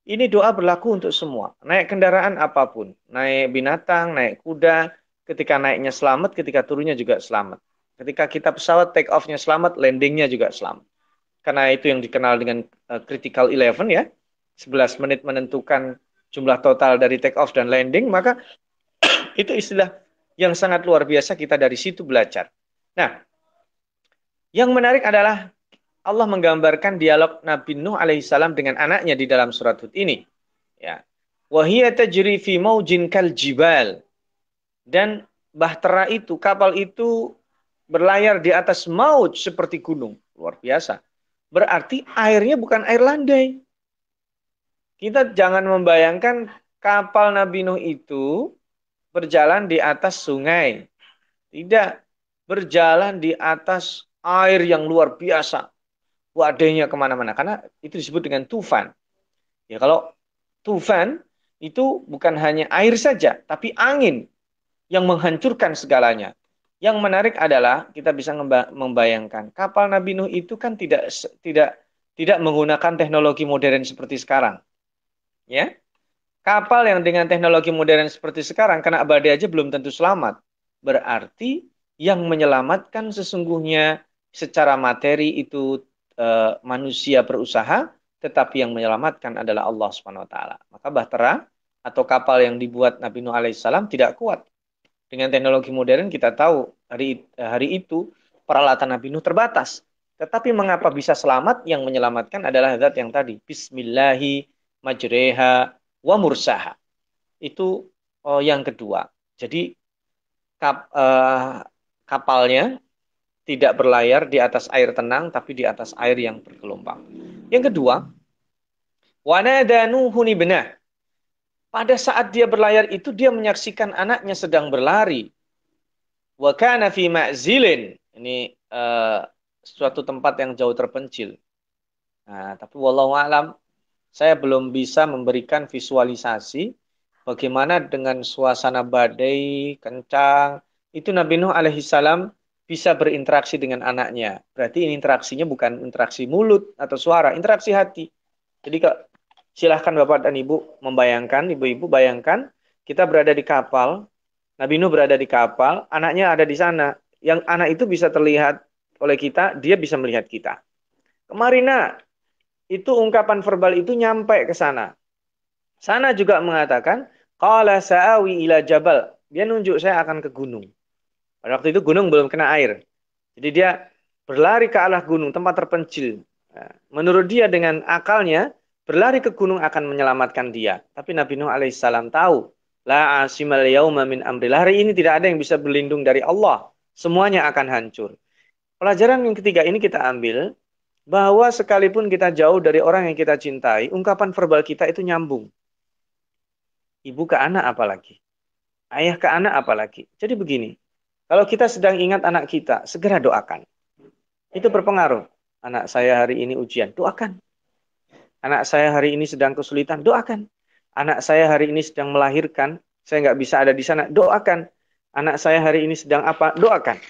Speaker 3: Ini doa berlaku untuk semua. Naik kendaraan apa pun. Naik binatang naik kuda ketika naiknya selamat ketika turunnya juga selamat. Ketika kita pesawat take off-nya selamat landingnya juga selamat. Karena itu yang dikenal dengan uh, critical eleven ya. 11 menit menentukan jumlah total dari take off dan landing, maka itu istilah yang sangat luar biasa kita dari situ belajar. Nah, yang menarik adalah Allah menggambarkan dialog Nabi Nuh alaihissalam dengan anaknya di dalam surat Hud ini. Ya. Wahia tajri fi maujin kal jibal. Dan bahtera itu, kapal itu berlayar di atas maut seperti gunung. Luar biasa. Berarti airnya bukan air landai. Kita jangan membayangkan kapal Nabi Nuh itu berjalan di atas sungai. Tidak. Berjalan di atas air yang luar biasa. Wadahnya ke mana-mana. Karena itu disebut dengan tufan. Ya kalau tufan itu bukan hanya air saja, tapi angin yang menghancurkan segalanya. Yang menarik adalah kita bisa membayangkan kapal Nabi Nuh itu kan tidak tidak tidak menggunakan teknologi modern seperti sekarang ya. Kapal yang dengan teknologi modern seperti sekarang kena badai aja belum tentu selamat. Berarti yang menyelamatkan sesungguhnya secara materi itu e, manusia berusaha tetapi yang menyelamatkan adalah Allah Subhanahu wa taala. Maka bahtera atau kapal yang dibuat Nabi Nuh alaihissalam tidak kuat. Dengan teknologi modern kita tahu hari hari itu peralatan Nabi Nuh terbatas. Tetapi mengapa bisa selamat? Yang menyelamatkan adalah zat yang tadi bismillahi majreha wa mursaha. Itu oh, yang kedua. Jadi kap, uh, kapalnya tidak berlayar di atas air tenang tapi di atas air yang bergelombang. Yang kedua, wanada nuhuni benah. Pada saat dia berlayar itu dia menyaksikan anaknya sedang berlari. Wa kana fi ma'zilin. Ini uh, suatu tempat yang jauh terpencil. Nah, tapi wallahu alam saya belum bisa memberikan visualisasi bagaimana dengan suasana badai kencang itu Nabi Nuh alaihissalam bisa berinteraksi dengan anaknya. Berarti ini interaksinya bukan interaksi mulut atau suara, interaksi hati. Jadi silahkan Bapak dan Ibu membayangkan, Ibu-Ibu bayangkan, kita berada di kapal, Nabi Nuh berada di kapal, anaknya ada di sana. Yang anak itu bisa terlihat oleh kita, dia bisa melihat kita. Kemarin itu ungkapan verbal itu nyampe ke sana. Sana juga mengatakan, qala sa'awi ila jabal. Dia nunjuk saya akan ke gunung. Pada waktu itu gunung belum kena air. Jadi dia berlari ke arah gunung, tempat terpencil. Nah, menurut dia dengan akalnya, berlari ke gunung akan menyelamatkan dia. Tapi Nabi Nuh alaihissalam tahu, la asimal yauma min amrillah. Hari ini tidak ada yang bisa berlindung dari Allah. Semuanya akan hancur. Pelajaran yang ketiga ini kita ambil, bahwa sekalipun kita jauh dari orang yang kita cintai, ungkapan verbal kita itu nyambung. Ibu ke anak apalagi. Ayah ke anak apalagi. Jadi begini, kalau kita sedang ingat anak kita, segera doakan. Itu berpengaruh. Anak saya hari ini ujian, doakan. Anak saya hari ini sedang kesulitan, doakan. Anak saya hari ini sedang melahirkan, saya nggak bisa ada di sana, doakan. Anak saya hari ini sedang apa, doakan.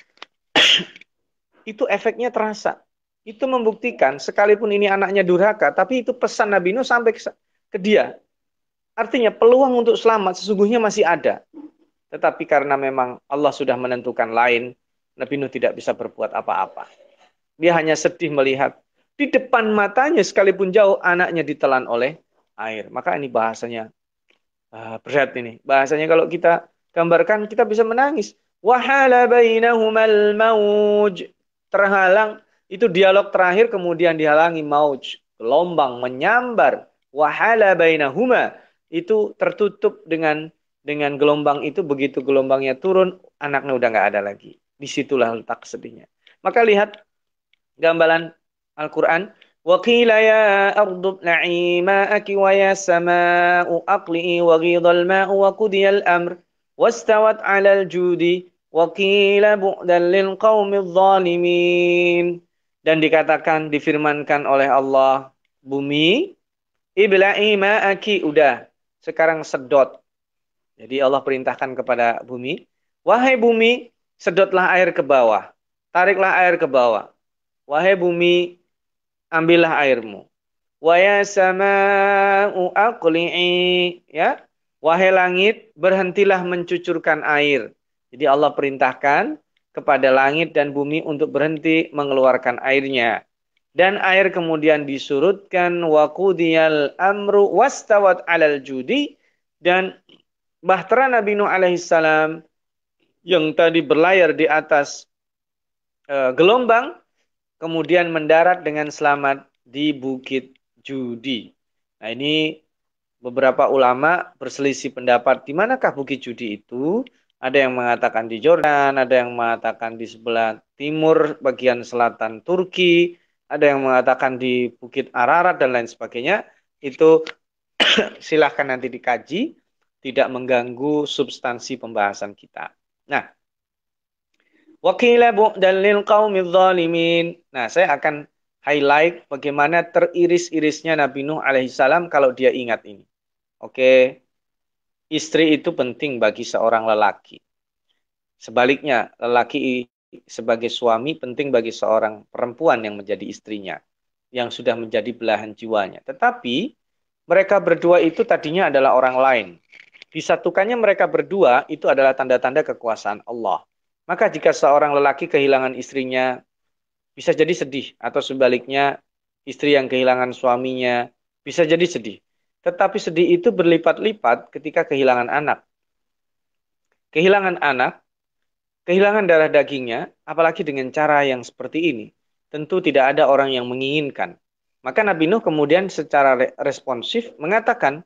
Speaker 3: itu efeknya terasa itu membuktikan sekalipun ini anaknya durhaka, tapi itu pesan Nabi Nuh sampai ke, dia. Artinya peluang untuk selamat sesungguhnya masih ada. Tetapi karena memang Allah sudah menentukan lain, Nabi Nuh tidak bisa berbuat apa-apa. Dia hanya sedih melihat di depan matanya sekalipun jauh anaknya ditelan oleh air. Maka ini bahasanya uh, berat ini. Bahasanya kalau kita gambarkan kita bisa menangis. Wahala bainahumal mauj terhalang itu dialog terakhir kemudian dihalangi mauj, gelombang menyambar, wahala bainahuma itu tertutup dengan dengan gelombang itu begitu gelombangnya turun anaknya udah nggak ada lagi. Disitulah letak sedihnya. Maka lihat gambaran Al-Quran. وقيل يا أرض ابلعي ماءك ويا سماء أقلئي وغيض الماء وقضي الأمر واستوت على الجود وقيل بعدا للقوم الظالمين dan dikatakan difirmankan oleh Allah bumi ibla'i ma'aki udah sekarang sedot. Jadi Allah perintahkan kepada bumi wahai bumi sedotlah air ke bawah tariklah air ke bawah. Wahai bumi ambillah airmu. Wa ya sama'u aqli'i ya. Wahai langit berhentilah mencucurkan air. Jadi Allah perintahkan kepada langit dan bumi untuk berhenti mengeluarkan airnya. Dan air kemudian disurutkan waqudiyal amru wastawat alal judi dan bahtera Nabi Nuh alaihissalam yang tadi berlayar di atas uh, gelombang kemudian mendarat dengan selamat di Bukit Judi. Nah, ini beberapa ulama berselisih pendapat di manakah Bukit Judi itu? Ada yang mengatakan di Jordan, ada yang mengatakan di sebelah timur bagian selatan Turki, ada yang mengatakan di Bukit Ararat dan lain sebagainya. Itu silahkan nanti dikaji, tidak mengganggu substansi pembahasan kita. Nah, Wakila dalil qaumil zalimin. Nah, saya akan highlight bagaimana teriris-irisnya Nabi Nuh alaihissalam kalau dia ingat ini. Oke. Istri itu penting bagi seorang lelaki. Sebaliknya, lelaki sebagai suami penting bagi seorang perempuan yang menjadi istrinya, yang sudah menjadi belahan jiwanya. Tetapi mereka berdua itu tadinya adalah orang lain. Disatukannya mereka berdua itu adalah tanda-tanda kekuasaan Allah. Maka jika seorang lelaki kehilangan istrinya, bisa jadi sedih. Atau sebaliknya, istri yang kehilangan suaminya, bisa jadi sedih. Tetapi sedih itu berlipat-lipat ketika kehilangan anak. Kehilangan anak, kehilangan darah dagingnya, apalagi dengan cara yang seperti ini, tentu tidak ada orang yang menginginkan. Maka Nabi Nuh kemudian secara responsif mengatakan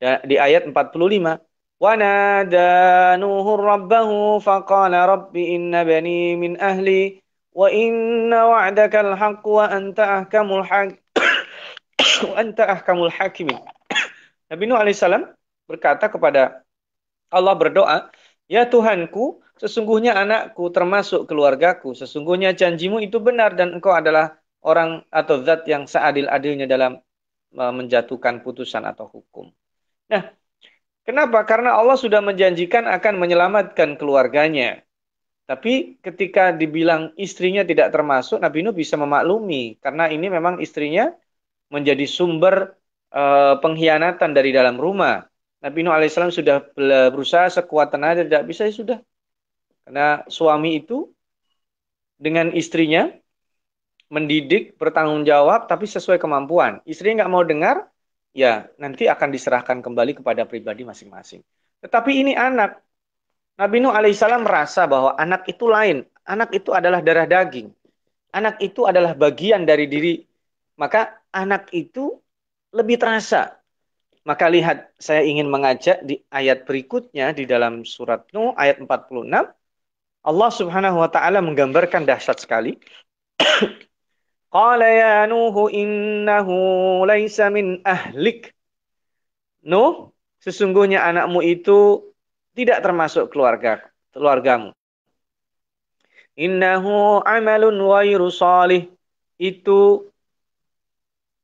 Speaker 3: di ayat 45, وَنَادَى نُوحٌ رَبَّهُ فَقَالَ رَبِّ إِنَّ بَنِي مِنْ أَهْلِي وَإِنَّ وَعْدَكَ الْحَقُّ وَأَنْتَ أَحْكَمُ الْحَكِمِ وَأَنْتَ أَحْكَمُ الْحَكِمِينَ Nabi Nuh alaihissalam berkata kepada Allah berdoa, Ya Tuhanku, sesungguhnya anakku termasuk keluargaku. Sesungguhnya janjimu itu benar dan engkau adalah orang atau zat yang seadil-adilnya dalam e, menjatuhkan putusan atau hukum. Nah, kenapa? Karena Allah sudah menjanjikan akan menyelamatkan keluarganya. Tapi ketika dibilang istrinya tidak termasuk, Nabi Nuh bisa memaklumi. Karena ini memang istrinya menjadi sumber uh, pengkhianatan dari dalam rumah. Nabi Nuh alaihissalam sudah berusaha sekuat tenaga tidak bisa ya sudah. Karena suami itu dengan istrinya mendidik, bertanggung jawab, tapi sesuai kemampuan. Istri nggak mau dengar, ya nanti akan diserahkan kembali kepada pribadi masing-masing. Tetapi ini anak. Nabi Nuh alaihissalam merasa bahwa anak itu lain. Anak itu adalah darah daging. Anak itu adalah bagian dari diri. Maka anak itu lebih terasa. Maka lihat, saya ingin mengajak di ayat berikutnya di dalam surat Nuh ayat 46. Allah subhanahu wa ta'ala menggambarkan dahsyat sekali. Qala ya Nuhu innahu laysa min ahlik. Nuh, sesungguhnya anakmu itu tidak termasuk keluarga keluargamu. Innahu amalun wairu salih. Itu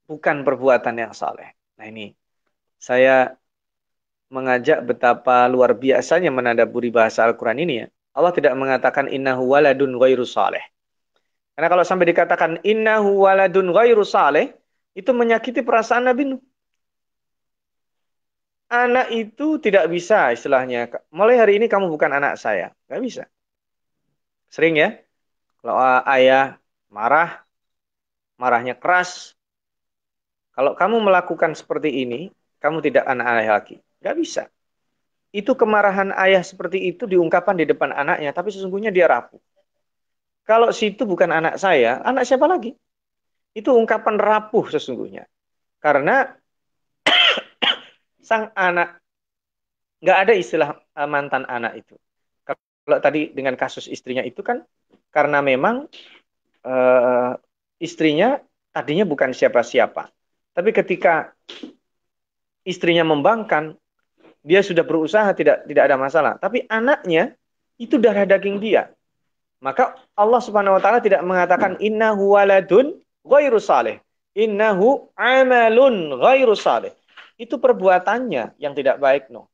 Speaker 3: bukan perbuatan yang saleh. Nah ini saya mengajak betapa luar biasanya menadaburi bahasa Al-Quran ini ya. Allah tidak mengatakan innahu waladun ghairu saleh. Karena kalau sampai dikatakan innahu waladun ghairu saleh, itu menyakiti perasaan Nabi Nuh. Anak itu tidak bisa istilahnya. Mulai hari ini kamu bukan anak saya. Gak bisa. Sering ya. Kalau ayah marah, marahnya keras, kalau kamu melakukan seperti ini, kamu tidak anak ayah lagi. Gak bisa. Itu kemarahan ayah seperti itu diungkapkan di depan anaknya, tapi sesungguhnya dia rapuh. kalau situ bukan anak saya, anak siapa lagi? Itu ungkapan rapuh sesungguhnya. Karena sang anak nggak ada istilah eh, mantan anak itu. Kalau tadi dengan kasus istrinya itu kan karena memang uh, istrinya tadinya bukan siapa-siapa. Tapi ketika istrinya membangkang, dia sudah berusaha tidak tidak ada masalah. Tapi anaknya itu darah daging dia. Maka Allah Subhanahu wa taala tidak mengatakan innahu waladun ghairu salih. Innahu amalun ghairu salih. Itu perbuatannya yang tidak baik, no.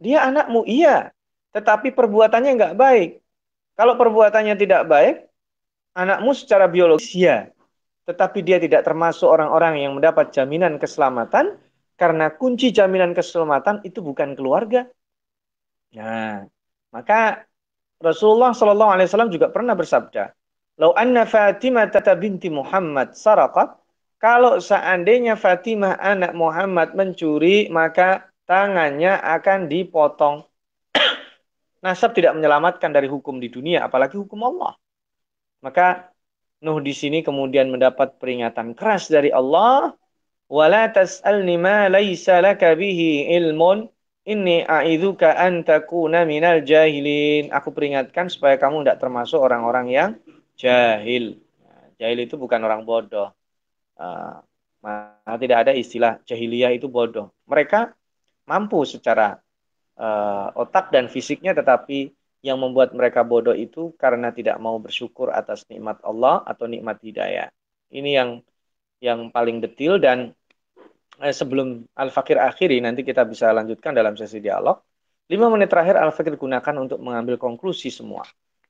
Speaker 3: Dia anakmu, iya. Tetapi perbuatannya nggak baik. Kalau perbuatannya tidak baik, anakmu secara biologis, ya. Tetapi dia tidak termasuk orang-orang yang mendapat jaminan keselamatan, karena kunci jaminan keselamatan itu bukan keluarga. Nah, maka Rasulullah Shallallahu Alaihi Wasallam juga pernah bersabda, "Lau anna Fatimah tata binti Muhammad sarakat, kalau seandainya Fatimah anak Muhammad mencuri, maka tangannya akan dipotong. Nasab tidak menyelamatkan dari hukum di dunia, apalagi hukum Allah. Maka Nuh di sini kemudian mendapat peringatan keras dari Allah, "Wala tas'alni ma laisa laka bihi ilmun." An takuna minal jahilin. Aku peringatkan supaya kamu tidak termasuk orang-orang yang jahil. Nah, jahil itu bukan orang bodoh. Uh, tidak ada istilah jahiliyah itu bodoh. Mereka mampu secara uh, otak dan fisiknya, tetapi yang membuat mereka bodoh itu karena tidak mau bersyukur atas nikmat Allah atau nikmat hidayah. Ini yang yang paling detil dan eh, sebelum Al-Fakir akhiri, nanti kita bisa lanjutkan dalam sesi dialog. Lima menit terakhir Al-Fakir gunakan untuk mengambil konklusi semua.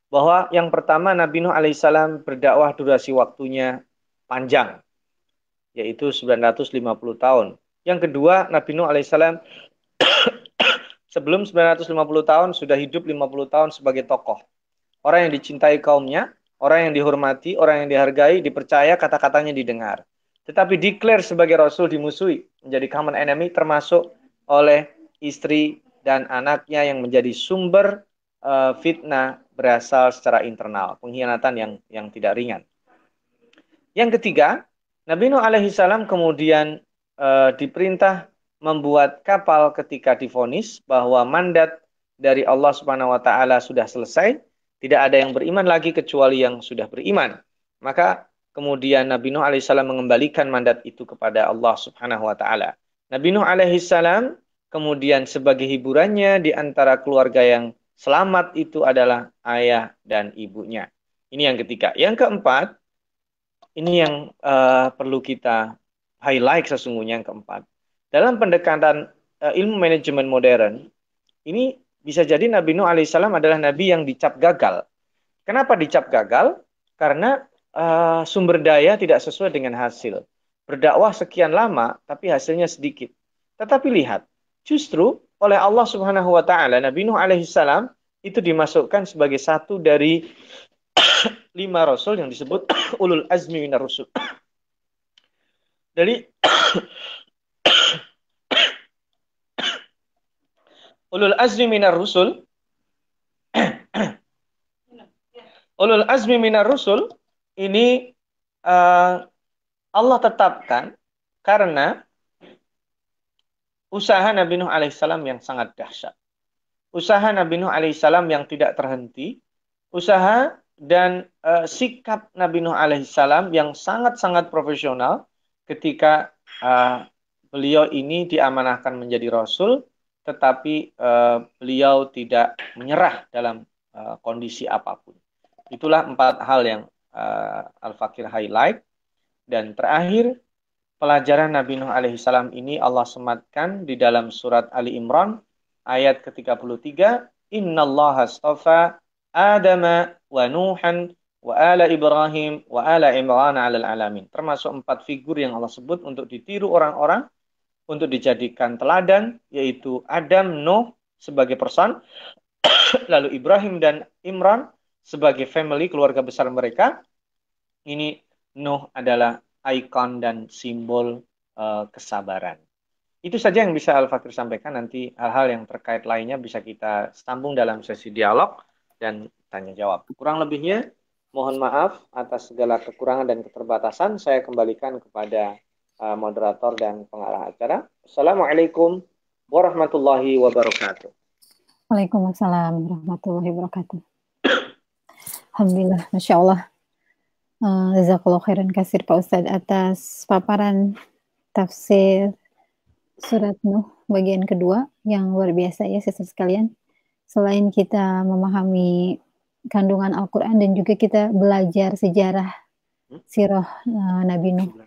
Speaker 3: Bahwa yang pertama Nabi Nuh alaihissalam berdakwah durasi waktunya panjang, yaitu 950 tahun. Yang kedua Nabi Nuh alaihissalam sebelum 950 tahun sudah hidup 50 tahun sebagai tokoh. Orang yang dicintai kaumnya, orang yang dihormati, orang yang dihargai, dipercaya, kata-katanya didengar tetapi declare sebagai rasul dimusuhi, menjadi common enemy termasuk oleh istri dan anaknya yang menjadi sumber uh, fitnah berasal secara internal, pengkhianatan yang yang tidak ringan. Yang ketiga, Nabi Nuh alaihi salam kemudian uh, diperintah membuat kapal ketika difonis bahwa mandat dari Allah Subhanahu wa taala sudah selesai, tidak ada yang beriman lagi kecuali yang sudah beriman. Maka Kemudian Nabi Nuh alaihissalam mengembalikan mandat itu kepada Allah subhanahu wa ta'ala. Nabi Nuh alaihissalam kemudian sebagai hiburannya di antara keluarga yang selamat itu adalah ayah dan ibunya. Ini yang ketiga. Yang keempat, ini yang uh, perlu kita highlight sesungguhnya yang keempat. Dalam pendekatan uh, ilmu manajemen modern, ini bisa jadi Nabi Nuh alaihissalam adalah nabi yang dicap gagal. Kenapa dicap gagal? Karena uh, sumber daya tidak sesuai dengan hasil. Berdakwah sekian lama, tapi hasilnya sedikit. Tetapi lihat, justru oleh Allah Subhanahu wa taala Nabi Nuh alaihissalam itu dimasukkan sebagai satu dari lima rasul yang disebut ulul azmi minar rusul. Dari ulul azmi minar rusul. Ulul azmi minar rusul ini uh, Allah tetapkan karena usaha Nabi Nuh alaihissalam yang sangat dahsyat. Usaha Nabi Nuh alaihissalam yang tidak terhenti, usaha dan uh, sikap Nabi Nuh alaihissalam yang sangat-sangat profesional ketika uh, beliau ini diamanahkan menjadi rasul, tetapi uh, beliau tidak menyerah dalam uh, kondisi apa pun. Itulah empat hal yang uh, Al-Fakir highlight. Dan terakhir, pelajaran Nabi Nuh alaihi salam ini Allah sematkan di dalam surat Ali Imran ayat ke-33, Inna Allah astafa Adama wa Nuhan wa ala Ibrahim wa ala Imran ala alamin. Termasuk empat figur yang Allah sebut untuk ditiru orang-orang untuk dijadikan teladan yaitu Adam, Nuh sebagai person, lalu Ibrahim dan Imran sebagai family keluarga besar mereka ini Nuh adalah ikon dan simbol uh, kesabaran. Itu saja yang bisa Al-Fakir sampaikan. Nanti hal-hal yang terkait lainnya bisa kita sambung dalam sesi dialog dan tanya jawab. Kurang lebihnya Mohon maaf atas segala kekurangan dan keterbatasan. Saya kembalikan kepada uh, moderator dan pengarah acara. Assalamualaikum warahmatullahi wabarakatuh.
Speaker 1: Waalaikumsalam warahmatullahi wabarakatuh. Alhamdulillah, Masya Allah. Uh, Jazakallah khairan kasir Pak Ustadz atas paparan tafsir surat Nuh bagian kedua yang luar biasa ya sister sekalian. Selain kita memahami kandungan Al-Quran dan juga kita belajar sejarah hmm? sirah uh, Nabi Nuh